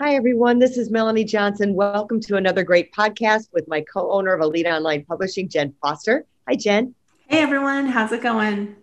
Hi, everyone. This is Melanie Johnson. Welcome to another great podcast with my co owner of Elite Online Publishing, Jen Foster. Hi, Jen. Hey, everyone. How's it going?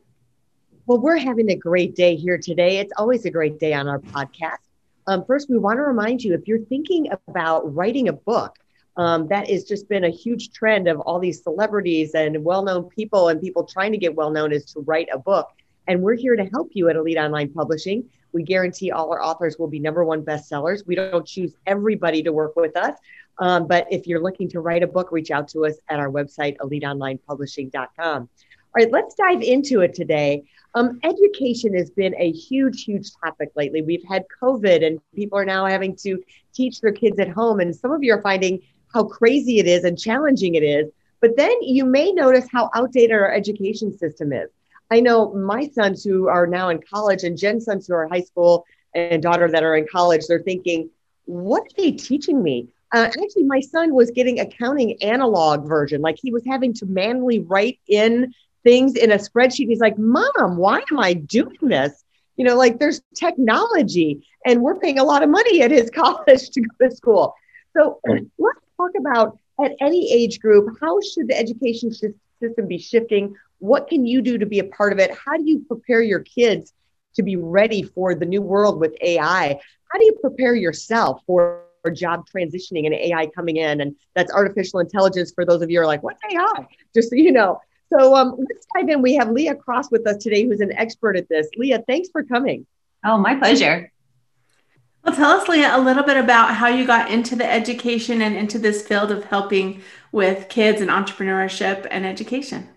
Well, we're having a great day here today. It's always a great day on our podcast. Um, first, we want to remind you if you're thinking about writing a book, um, that has just been a huge trend of all these celebrities and well known people and people trying to get well known is to write a book. And we're here to help you at Elite Online Publishing. We guarantee all our authors will be number one bestsellers. We don't choose everybody to work with us. Um, but if you're looking to write a book, reach out to us at our website, eliteonlinepublishing.com. All right, let's dive into it today. Um, education has been a huge, huge topic lately. We've had COVID, and people are now having to teach their kids at home. And some of you are finding how crazy it is and challenging it is. But then you may notice how outdated our education system is. I know my sons who are now in college and Jen's sons who are high school and daughter that are in college, they're thinking, what are they teaching me? Uh, actually, my son was getting accounting analog version. Like he was having to manually write in things in a spreadsheet. He's like, Mom, why am I doing this? You know, like there's technology and we're paying a lot of money at his college to go to school. So let's talk about at any age group, how should the education system be shifting? What can you do to be a part of it? How do you prepare your kids to be ready for the new world with AI? How do you prepare yourself for job transitioning and AI coming in? And that's artificial intelligence for those of you who are like, what's AI? Just so you know. So um, let's dive in. We have Leah Cross with us today, who's an expert at this. Leah, thanks for coming. Oh, my pleasure. Well, tell us, Leah, a little bit about how you got into the education and into this field of helping with kids and entrepreneurship and education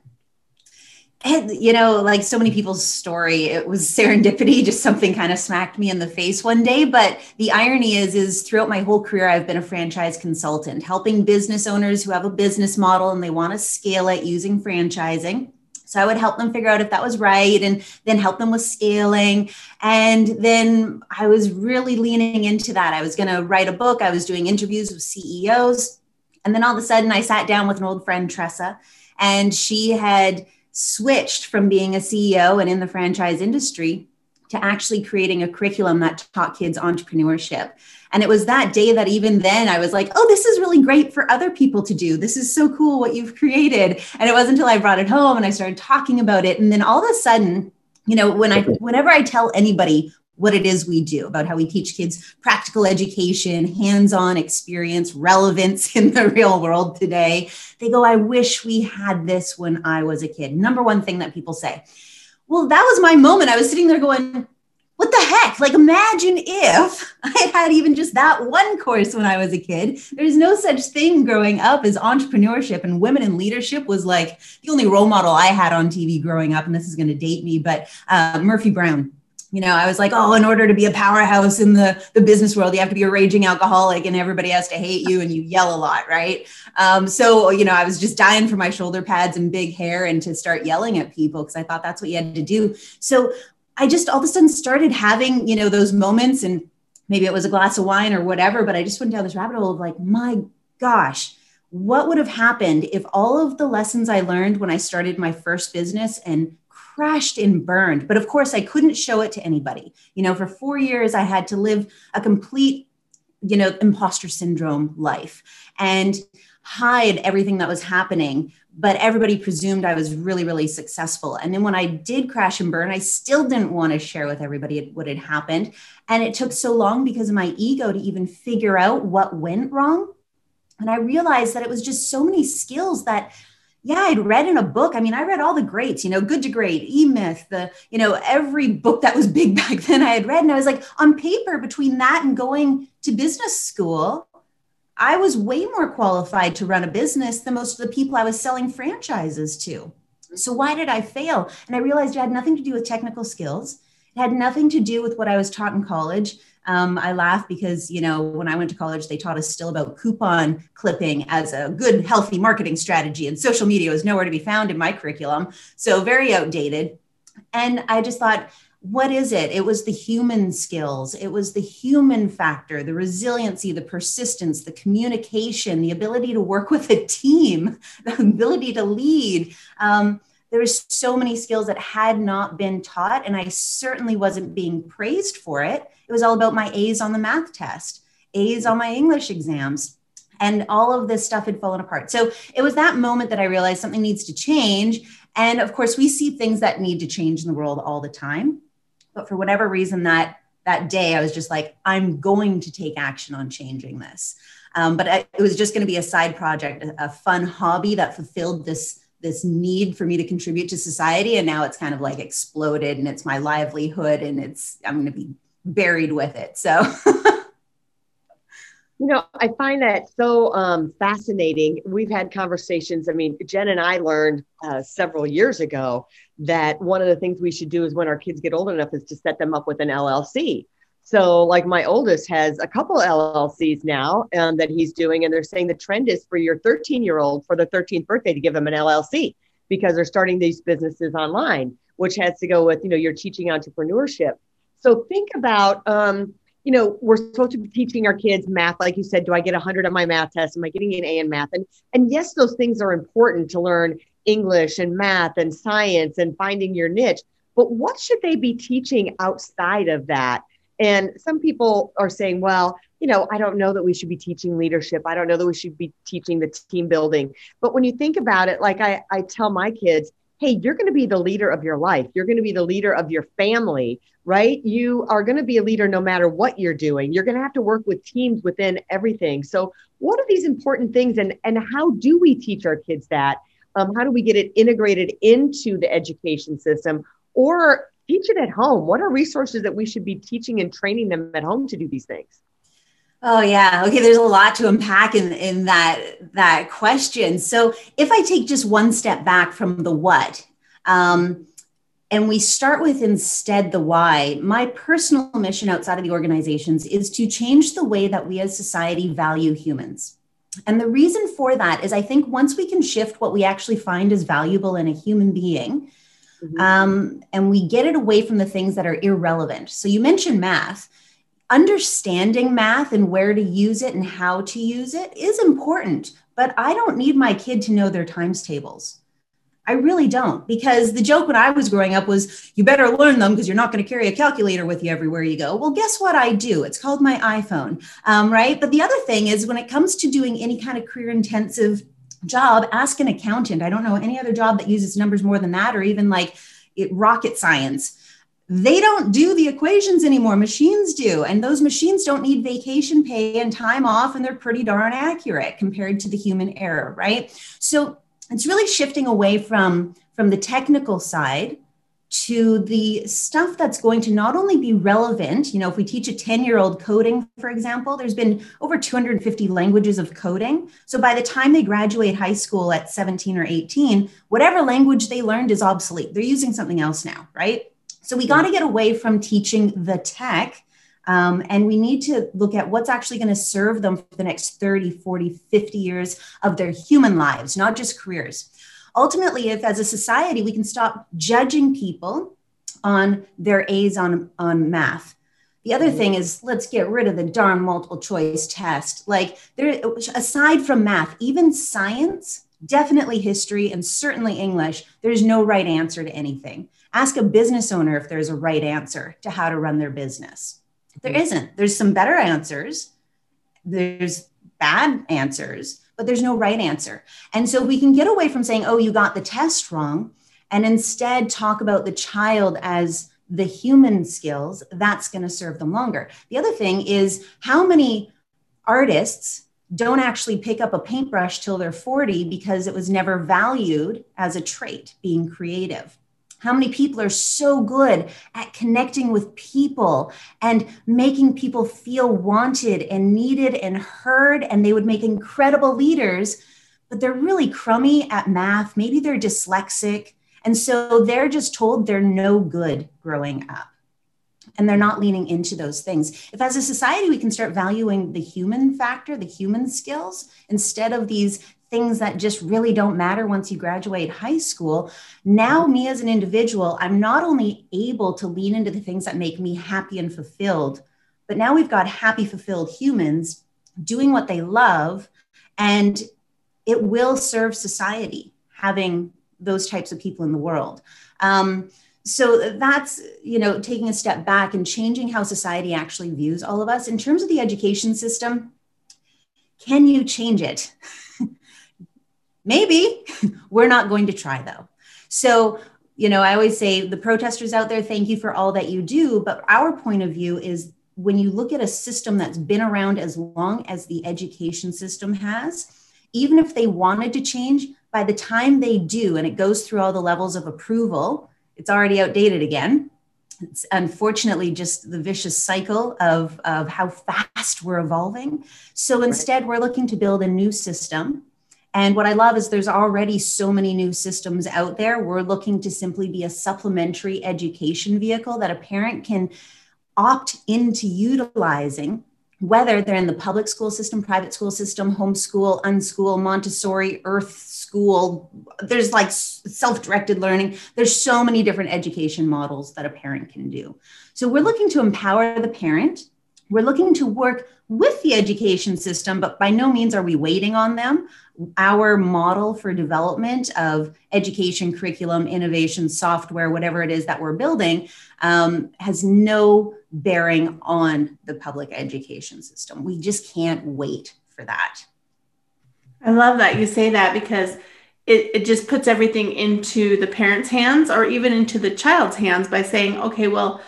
you know, like so many people's story, it was serendipity, just something kind of smacked me in the face one day. But the irony is, is throughout my whole career, I've been a franchise consultant, helping business owners who have a business model and they want to scale it using franchising. So I would help them figure out if that was right and then help them with scaling. And then I was really leaning into that. I was going to write a book, I was doing interviews with CEOs. And then all of a sudden, I sat down with an old friend, Tressa, and she had switched from being a CEO and in the franchise industry to actually creating a curriculum that taught kids entrepreneurship. And it was that day that even then I was like, oh, this is really great for other people to do. This is so cool what you've created. And it wasn't until I brought it home and I started talking about it. And then all of a sudden, you know, when I whenever I tell anybody what it is we do, about how we teach kids practical education, hands on experience, relevance in the real world today. They go, I wish we had this when I was a kid. Number one thing that people say. Well, that was my moment. I was sitting there going, what the heck? Like, imagine if I had even just that one course when I was a kid. There's no such thing growing up as entrepreneurship, and women in leadership was like the only role model I had on TV growing up. And this is going to date me, but uh, Murphy Brown you know i was like oh in order to be a powerhouse in the, the business world you have to be a raging alcoholic and everybody has to hate you and you yell a lot right? Um, so you know i was just dying for my shoulder pads and big hair and to start yelling at people because i thought that's what you had to do. So i just all of a sudden started having you know those moments and maybe it was a glass of wine or whatever but i just went down this rabbit hole of like my gosh what would have happened if all of the lessons i learned when i started my first business and crashed and burned. But of course, I couldn't show it to anybody. You know, for four years, I had to live a complete, you know, imposter syndrome life and hide everything that was happening. But everybody presumed I was really, really successful. And then when I did crash and burn, I still didn't want to share with everybody what had happened. And it took so long because of my ego to even figure out what went wrong. And I realized that it was just so many skills that yeah, I'd read in a book. I mean, I read all the greats, you know, Good to Great, E Myth, the, you know, every book that was big back then I had read. And I was like, on paper, between that and going to business school, I was way more qualified to run a business than most of the people I was selling franchises to. So why did I fail? And I realized it had nothing to do with technical skills. It had nothing to do with what I was taught in college. Um, I laugh because, you know, when I went to college, they taught us still about coupon clipping as a good, healthy marketing strategy, and social media was nowhere to be found in my curriculum. So, very outdated. And I just thought, what is it? It was the human skills, it was the human factor, the resiliency, the persistence, the communication, the ability to work with a team, the ability to lead. Um, there was so many skills that had not been taught, and I certainly wasn't being praised for it. It was all about my A's on the math test, A's on my English exams and all of this stuff had fallen apart. So it was that moment that I realized something needs to change. And of course, we see things that need to change in the world all the time. But for whatever reason, that that day, I was just like, I'm going to take action on changing this. Um, but I, it was just going to be a side project, a, a fun hobby that fulfilled this this need for me to contribute to society and now it's kind of like exploded and it's my livelihood and it's i'm going to be buried with it so you know i find that so um, fascinating we've had conversations i mean jen and i learned uh, several years ago that one of the things we should do is when our kids get old enough is to set them up with an LLC. So, like my oldest has a couple LLCs now um, that he's doing, and they're saying the trend is for your 13 year old for the 13th birthday to give him an LLC because they're starting these businesses online, which has to go with you know you're teaching entrepreneurship. So think about um, you know we're supposed to be teaching our kids math, like you said. Do I get 100 on my math test? Am I getting an A in math? And and yes, those things are important to learn English and math and science and finding your niche. But what should they be teaching outside of that? And some people are saying, well, you know, I don't know that we should be teaching leadership. I don't know that we should be teaching the team building. But when you think about it, like I, I tell my kids, hey, you're going to be the leader of your life. You're going to be the leader of your family, right? You are going to be a leader no matter what you're doing. You're going to have to work with teams within everything. So, what are these important things and, and how do we teach our kids that? Um, how do we get it integrated into the education system or teach it at home? What are resources that we should be teaching and training them at home to do these things? Oh yeah. Okay, there's a lot to unpack in, in that that question. So if I take just one step back from the what, um, and we start with instead the why, my personal mission outside of the organizations is to change the way that we as society value humans. And the reason for that is I think once we can shift what we actually find is valuable in a human being, mm-hmm. um, and we get it away from the things that are irrelevant. So you mentioned math. Understanding math and where to use it and how to use it is important, but I don't need my kid to know their times tables. I really don't because the joke when I was growing up was you better learn them because you're not going to carry a calculator with you everywhere you go. Well, guess what I do? It's called my iPhone, um, right? But the other thing is when it comes to doing any kind of career intensive job, ask an accountant. I don't know any other job that uses numbers more than that or even like it, rocket science. They don't do the equations anymore. Machines do. And those machines don't need vacation pay and time off, and they're pretty darn accurate compared to the human error, right? So it's really shifting away from from the technical side to the stuff that's going to not only be relevant you know if we teach a 10 year old coding for example there's been over 250 languages of coding. So by the time they graduate high school at 17 or 18 whatever language they learned is obsolete. They're using something else now right? So we got to get away from teaching the tech um, and we need to look at what's actually going to serve them for the next 30, 40, 50 years of their human lives, not just careers. Ultimately, if as a society we can stop judging people on their A's on, on math. The other mm-hmm. thing is let's get rid of the darn multiple choice test. Like there aside from math, even science, definitely history and certainly English, there's no right answer to anything. Ask a business owner if there's a right answer to how to run their business. There mm-hmm. isn't. There's some better answers. There's bad answers, but there's no right answer. And so we can get away from saying, oh, you got the test wrong, and instead talk about the child as the human skills that's going to serve them longer. The other thing is how many artists don't actually pick up a paintbrush till they're 40 because it was never valued as a trait being creative. How many people are so good at connecting with people and making people feel wanted and needed and heard, and they would make incredible leaders, but they're really crummy at math. Maybe they're dyslexic. And so they're just told they're no good growing up. and they're not leaning into those things. If, as a society, we can start valuing the human factor, the human skills, instead of these things that just really don't matter once you graduate high school. Now, me as an individual, I'm not only able to lean into the things that make me happy and fulfilled, but now we've got happy, fulfilled humans doing what they love, and it will serve society having those types of people in the world. Um, so that's you know taking a step back and changing how society actually views all of us in terms of the education system can you change it maybe we're not going to try though so you know i always say the protesters out there thank you for all that you do but our point of view is when you look at a system that's been around as long as the education system has even if they wanted to change by the time they do and it goes through all the levels of approval it's already outdated again. It's unfortunately just the vicious cycle of, of how fast we're evolving. So instead, we're looking to build a new system. And what I love is there's already so many new systems out there. We're looking to simply be a supplementary education vehicle that a parent can opt into utilizing whether they're in the public school system, private school system, homeschool, unschool, Montessori, Earth school, there's like self directed learning. There's so many different education models that a parent can do. So we're looking to empower the parent. We're looking to work with the education system, but by no means are we waiting on them. Our model for development of education, curriculum, innovation, software, whatever it is that we're building, um, has no bearing on the public education system. We just can't wait for that. I love that you say that because it, it just puts everything into the parent's hands or even into the child's hands by saying, okay, well,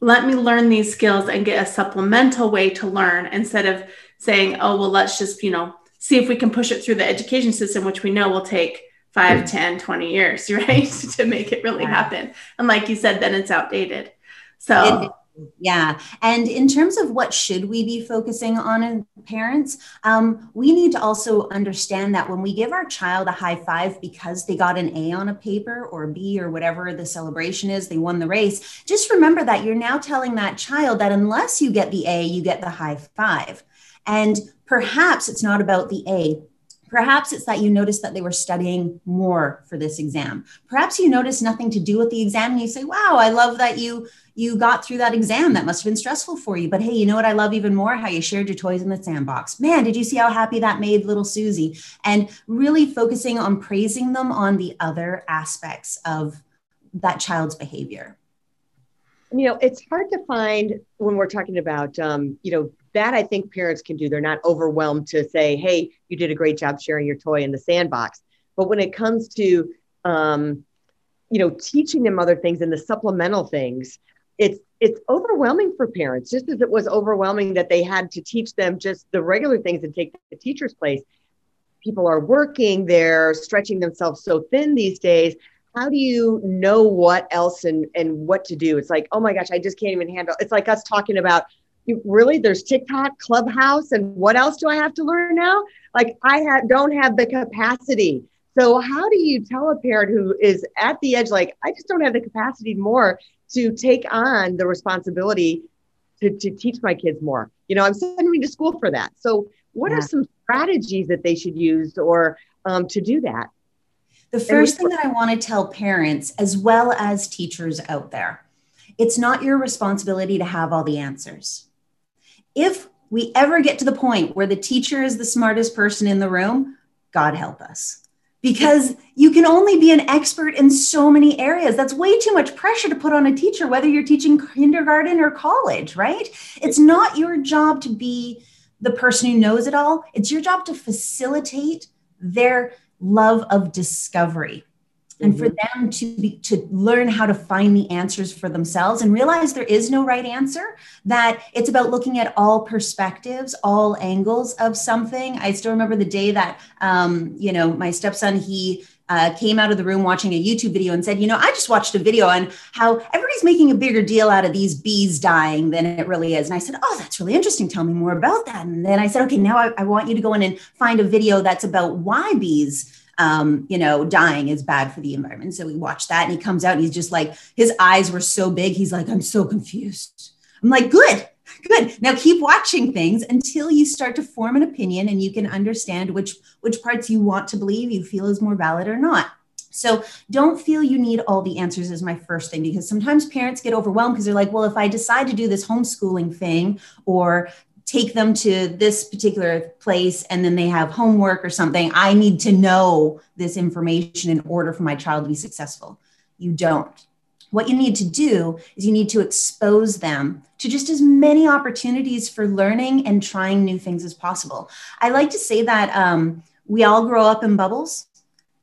let me learn these skills and get a supplemental way to learn instead of saying, oh, well, let's just, you know, see if we can push it through the education system, which we know will take 5, mm. 10, 20 years, right? to make it really happen. And like you said, then it's outdated. So yeah. And in terms of what should we be focusing on in parents, um, we need to also understand that when we give our child a high five because they got an A on a paper or a B or whatever the celebration is, they won the race, just remember that you're now telling that child that unless you get the A, you get the high five. And perhaps it's not about the A, Perhaps it's that you noticed that they were studying more for this exam. Perhaps you noticed nothing to do with the exam and you say, "Wow, I love that you you got through that exam. That must have been stressful for you. But hey, you know what I love even more? How you shared your toys in the sandbox. Man, did you see how happy that made little Susie?" And really focusing on praising them on the other aspects of that child's behavior you know it's hard to find when we're talking about um, you know that I think parents can do. They're not overwhelmed to say, "Hey, you did a great job sharing your toy in the sandbox." But when it comes to, um, you know, teaching them other things and the supplemental things, it's it's overwhelming for parents. Just as it was overwhelming that they had to teach them just the regular things and take the teacher's place. People are working; they're stretching themselves so thin these days. How do you know what else and and what to do? It's like, oh my gosh, I just can't even handle. It's like us talking about really there's tiktok clubhouse and what else do i have to learn now? Like i have don't have the capacity. So how do you tell a parent who is at the edge like i just don't have the capacity more to take on the responsibility to, to teach my kids more? You know i'm sending me to school for that. So what yeah. are some strategies that they should use or um, to do that? The first thing that i want to tell parents as well as teachers out there it's not your responsibility to have all the answers if we ever get to the point where the teacher is the smartest person in the room, God help us. Because you can only be an expert in so many areas. That's way too much pressure to put on a teacher, whether you're teaching kindergarten or college, right? It's not your job to be the person who knows it all. It's your job to facilitate their love of discovery and for mm-hmm. them to be to learn how to find the answers for themselves and realize there is no right answer that it's about looking at all perspectives all angles of something i still remember the day that um, you know my stepson he uh, came out of the room watching a YouTube video and said, You know, I just watched a video on how everybody's making a bigger deal out of these bees dying than it really is. And I said, Oh, that's really interesting. Tell me more about that. And then I said, Okay, now I, I want you to go in and find a video that's about why bees um, you know, dying is bad for the environment. So we watch that and he comes out and he's just like, his eyes were so big. He's like, I'm so confused. I'm like, good, good. Now keep watching things until you start to form an opinion and you can understand which which parts you want to believe you feel is more valid or not. So don't feel you need all the answers is my first thing because sometimes parents get overwhelmed because they're like, well, if I decide to do this homeschooling thing or take them to this particular place and then they have homework or something, I need to know this information in order for my child to be successful. You don't. What you need to do is you need to expose them to just as many opportunities for learning and trying new things as possible. I like to say that um, we all grow up in bubbles,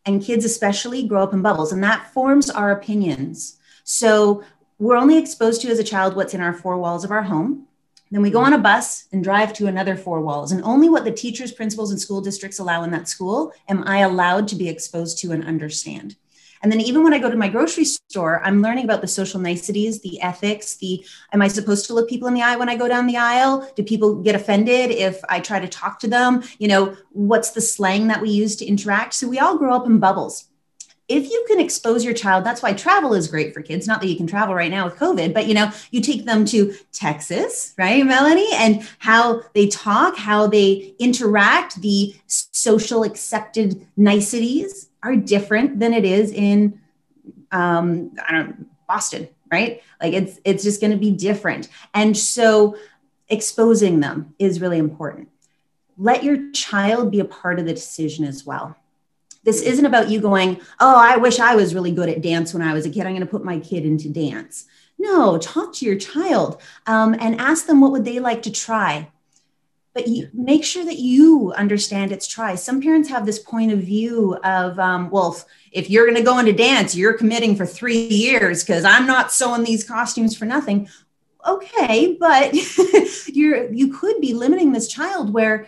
and kids especially grow up in bubbles, and that forms our opinions. So we're only exposed to as a child what's in our four walls of our home then we go mm-hmm. on a bus and drive to another four walls. And only what the teachers, principals, and school districts allow in that school am I allowed to be exposed to and understand. And then even when I go to my grocery store, I'm learning about the social niceties, the ethics, the am I supposed to look people in the eye when I go down the aisle? Do people get offended if I try to talk to them? You know, what's the slang that we use to interact? So we all grow up in bubbles if you can expose your child that's why travel is great for kids not that you can travel right now with covid but you know you take them to texas right melanie? And how they talk how they interact the social accepted niceties are different than it is in um, i don't boston right? Like it's it's just going to be different. And so exposing them is really important. Let your child be a part of the decision as well this isn't about you going, oh, I wish I was really good at dance when I was a kid. I'm going to put my kid into dance. No, talk to your child um, and ask them what would they like to try. But you, make sure that you understand it's try. Some parents have this point of view of, um, well, if you're going to go into dance, you're committing for three years because I'm not sewing these costumes for nothing. Okay, but you're you could be limiting this child where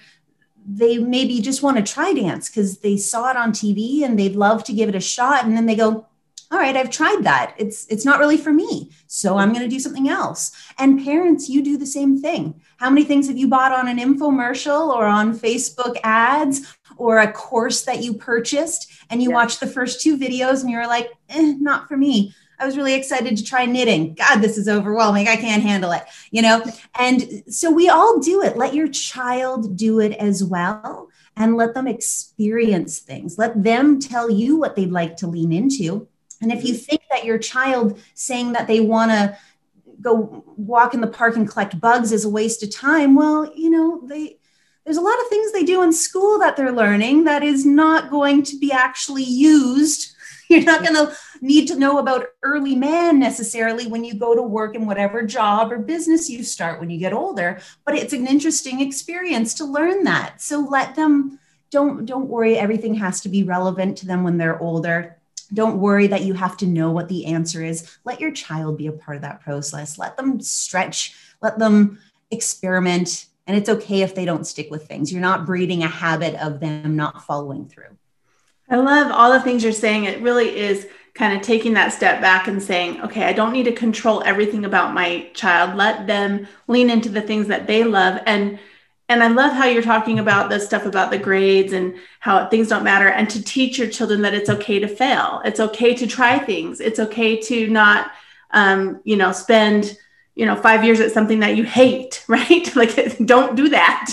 they maybe just want to try dance because they saw it on TV and they'd love to give it a shot. And then they go, all right, I've tried that. It's it's not really for me. So I'm going to do something else. And parents, you do the same thing. How many things have you bought on an infomercial or on Facebook ads or a course that you purchased and you yeah. watched the first two videos and you're like, eh, not for me. I was really excited to try knitting. God, this is overwhelming. I can't handle it, you know? And so we all do it. Let your child do it as well and let them experience things. Let them tell you what they'd like to lean into. And if you think that your child saying that they want to go walk in the park and collect bugs is a waste of time, well, you know, they there's a lot of things they do in school that they're learning that is not going to be actually used you're not going to need to know about early man necessarily when you go to work in whatever job or business you start when you get older, but it's an interesting experience to learn that. So let them don't don't worry everything has to be relevant to them when they're older. Don't worry that you have to know what the answer is. Let your child be a part of that process. Let them stretch, let them experiment, and it's okay if they don't stick with things. You're not breeding a habit of them not following through. I love all the things you're saying. It really is kind of taking that step back and saying, okay, I don't need to control everything about my child. Let them lean into the things that they love. And and I love how you're talking about the stuff about the grades and how things don't matter and to teach your children that it's okay to fail. It's okay to try things. It's okay to not um, you know, spend you know five years at something that you hate right like don't do that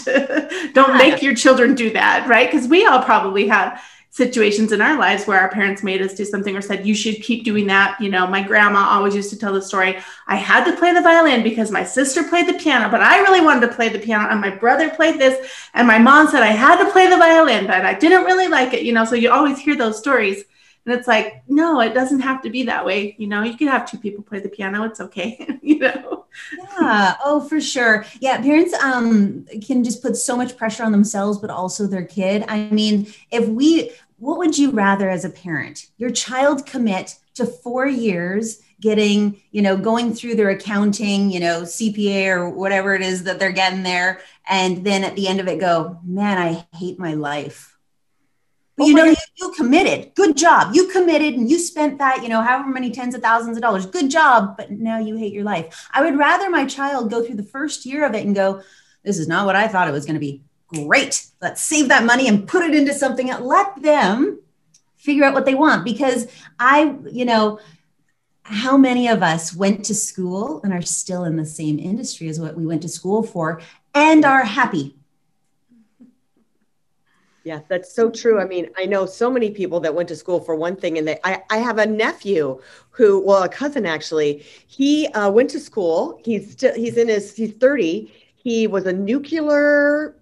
don't make your children do that right because we all probably have situations in our lives where our parents made us do something or said you should keep doing that. You know my grandma always used to tell the story i had to play the violin because my sister played the piano but i really wanted to play the piano and my brother played this and my mom said i had to play the violin but i didn't really like it. You know so you always hear those stories and it's like no it doesn't have to be that way. You know you can have two people play the piano it's okay you know yeah. Oh for sure. Yeah parents um can just put so much pressure on themselves but also their kid. I mean if we what would you rather as a parent? Your child commit to four years getting you know going through their accounting you know cpa or whatever it is that they're getting there and then at the end of it go man i hate my life but you know, you, you, committed. Good job. You committed and you spent that, you know, however many tens of thousands of dollars. Good job. But now you hate your life. I would rather my child go through the first year of it and go, this is not what I thought it was going to be. Great. Let's save that money and put it into something. Let them figure out what they want because I, you know, how many of us went to school and are still in the same industry as what we went to school for and are happy? Yeah, that's so true. I mean, I know so many people that went to school for one thing, and they, I, I have a nephew who, well, a cousin actually. He uh, went to school. He's still, he's in his, he's 30. He was a nuclear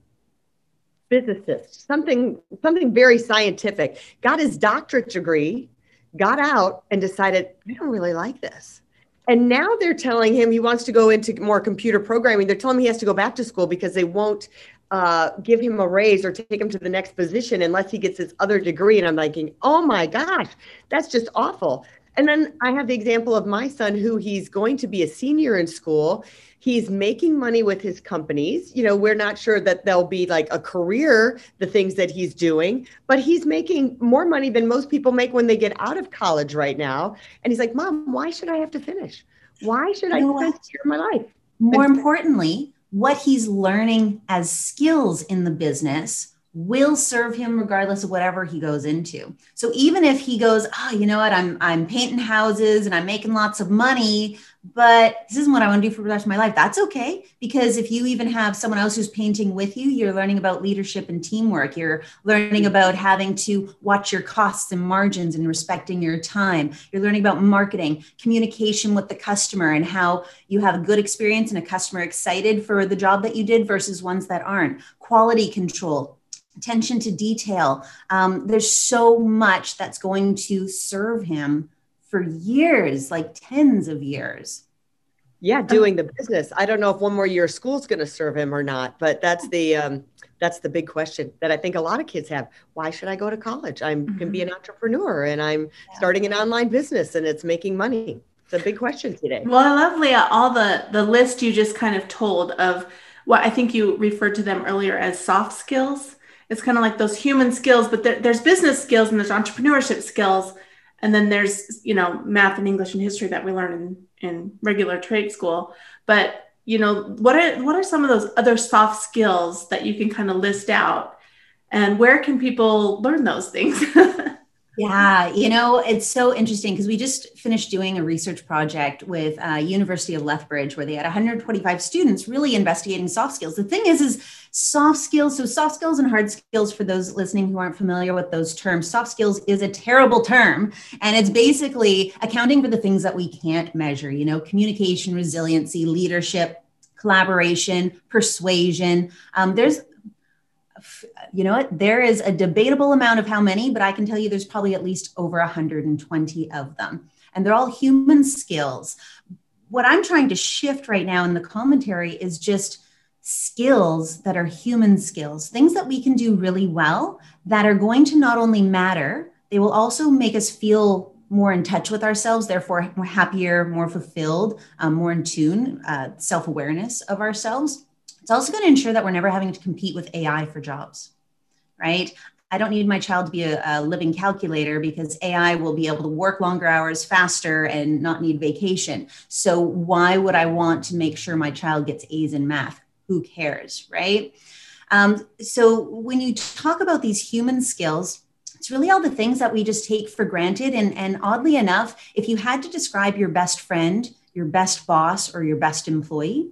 physicist, something, something very scientific. Got his doctorate degree, got out, and decided I don't really like this. And now they're telling him he wants to go into more computer programming. They're telling him he has to go back to school because they won't uh, give him a raise or take him to the next position unless he gets his other degree. And I'm thinking, oh my gosh, that's just awful. And then I have the example of my son who he's going to be a senior in school. He's making money with his companies. You know, we're not sure that there'll be like a career, the things that he's doing, but he's making more money than most people make when they get out of college right now. And he's like, Mom, why should I have to finish? Why should I spend year of my life? More importantly, what he's learning as skills in the business will serve him regardless of whatever he goes into. So even if he goes, oh, you know what, I'm I'm painting houses and I'm making lots of money, but this isn't what I want to do for the rest of my life. That's okay. Because if you even have someone else who's painting with you, you're learning about leadership and teamwork. You're learning about having to watch your costs and margins and respecting your time. You're learning about marketing, communication with the customer, and how you have a good experience and a customer excited for the job that you did versus ones that aren't. Quality control, attention to detail. Um, there's so much that's going to serve him for years, like tens of years. Yeah, doing the business. I don't know if one more year of school is going to serve him or not, but that's the um, that's the big question that I think a lot of kids have. Why should I go to college? I mm-hmm. can be an entrepreneur and I'm yeah. starting an online business and it's making money. It's a big question today. Well, I love Leah all the the list you just kind of told of what I think you referred to them earlier as soft skills. It's kind of like those human skills, but there, there's business skills and there's entrepreneurship skills and then there's you know math and english and history that we learn in in regular trade school. But you know what are what are some of those other soft skills that you can kind of list out? And where can people learn those things Yeah, you know, it's so interesting because we just finished doing a research project with uh, University of Lethbridge where they had 125 students really investigating soft skills. The thing is, is soft skills. So soft skills and hard skills for those listening who aren't familiar with those terms, soft skills is a terrible term, and it's basically accounting for the things that we can't measure. You know, communication, resiliency, leadership, collaboration, persuasion. Um, there's you know what? There is a debatable amount of how many, but I can tell you there's probably at least over 120 of them. And they're all human skills. What I'm trying to shift right now in the commentary is just skills that are human skills, things that we can do really well that are going to not only matter, they will also make us feel more in touch with ourselves, therefore, more happier, more fulfilled, um, more in tune, uh, self awareness of ourselves it's also going to ensure that we're never having to compete with AI for jobs, right? I don't need my child to be a, a, living calculator because AI will be able to work longer hours faster and not need vacation. So, why would I want to make sure my child gets A's in math? Who cares, right? Um, so, when you talk about these human skills, it's really all the things that we just take for granted. And, and oddly enough, if you had to describe your best friend, your best boss, or your best employee,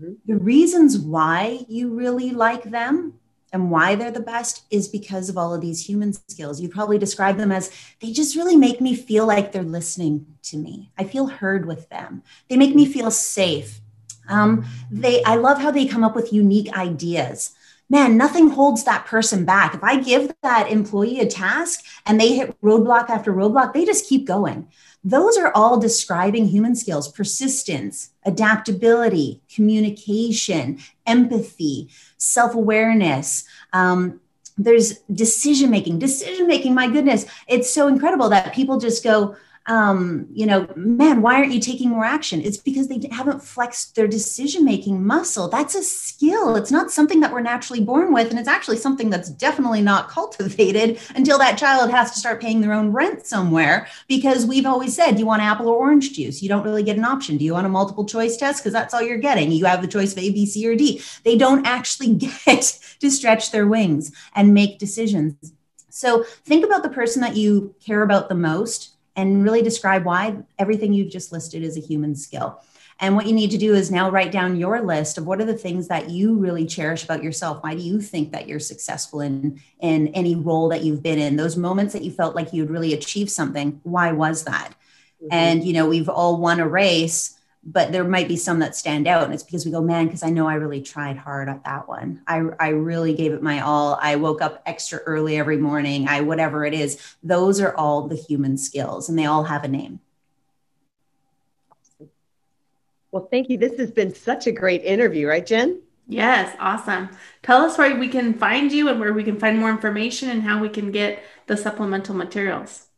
Mm-hmm. The reasons why you really like them and why they're the best is because of all of these human skills. You probably describe them as they just really make me feel like they're listening to me. I feel heard with them. They make me feel safe. Um, they, I love how they come up with unique ideas. Man, nothing holds that person back. If I give that employee a task and they hit roadblock after roadblock, they just keep going. Those are all describing human skills persistence, adaptability, communication, empathy, self awareness. Um, there's decision making. Decision making, my goodness, it's so incredible that people just go, um, you know, man, why aren't you taking more action? It's because they haven't flexed their decision making muscle. That's a skill. It's not something that we're naturally born with. And it's actually something that's definitely not cultivated until that child has to start paying their own rent somewhere. Because we've always said, you want apple or orange juice? You don't really get an option. Do you want a multiple choice test? Because that's all you're getting. You have the choice of A, B, C, or D. They don't actually get to stretch their wings and make decisions So think about the person that you care about the most and really describe why everything you've just listed is a human skill. And what you need to do is now write down your list of what are the things that you really cherish about yourself. Why do you think that you're successful in in any role that you've been in? Those moments that you felt like you'd really achieved something. Why was that? Mm-hmm. And you know, we've all won a race, but there might be some that stand out, and it's because we go, man, because I know I really tried hard at that one. I I really gave it my all. I woke up extra early every morning. I whatever it is. Those are all the human skills, and they all have a name. Well, thank you. This has been such a great interview, right, Jen? Yes, awesome. Tell us where we can find you and where we can find more information and how we can get the supplemental materials.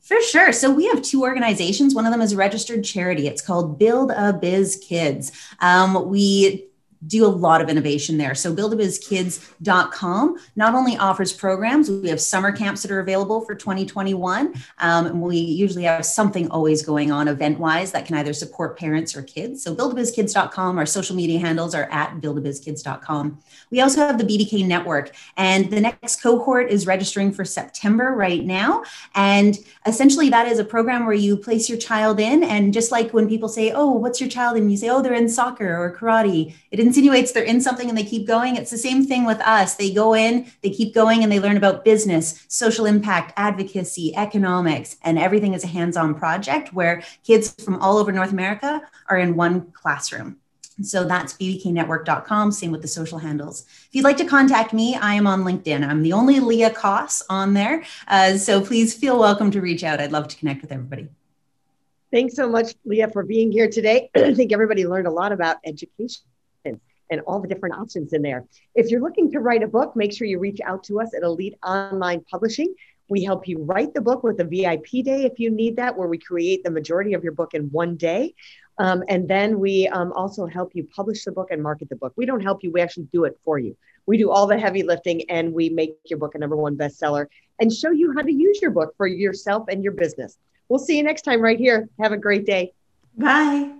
For sure. So we have two organizations. One of them is a registered charity. It's called Build a Biz Kids. Um, we do a lot of innovation there. So buildabizkids.com not only offers programs, we have summer camps that are available for 2021. Um, and we usually have something always going on event wise that can either support parents or kids. So buildabizkids.com, our social media handles are at buildabizkids.com. We also have the BBK network and the next cohort is registering for September right now. And essentially that is a program where you place your child in and just like when people say, oh, what's your child? And you say, oh, they're in soccer or karate. It insinuates they're in something and they keep going. It's the same thing with us. They go in, they keep going, and they learn about business, social impact, advocacy, economics, and everything is a hands on project where kids from all over North America are in one classroom. So that's bbknetwork.com. Same with the social handles. If you'd like to contact me, I am on LinkedIn. I'm the only Leah Koss on there. Uh, so please feel welcome to reach out. I'd love to connect with everybody. Thanks so much, Leah, for being here today. I think everybody learned a lot about education and all the different options in there. If you're looking to write a book, make sure you reach out to us at Elite Online Publishing. We help you write the book with a VIP day if you need that, where we create the majority of your book in one day. Um, and then we um, also help you publish the book and market the book. We don't help you, we actually do it for you. We do all the heavy lifting and we make your book a number one bestseller and show you how to use your book for yourself and your business. We'll see you next time right here. Have a great day. Bye.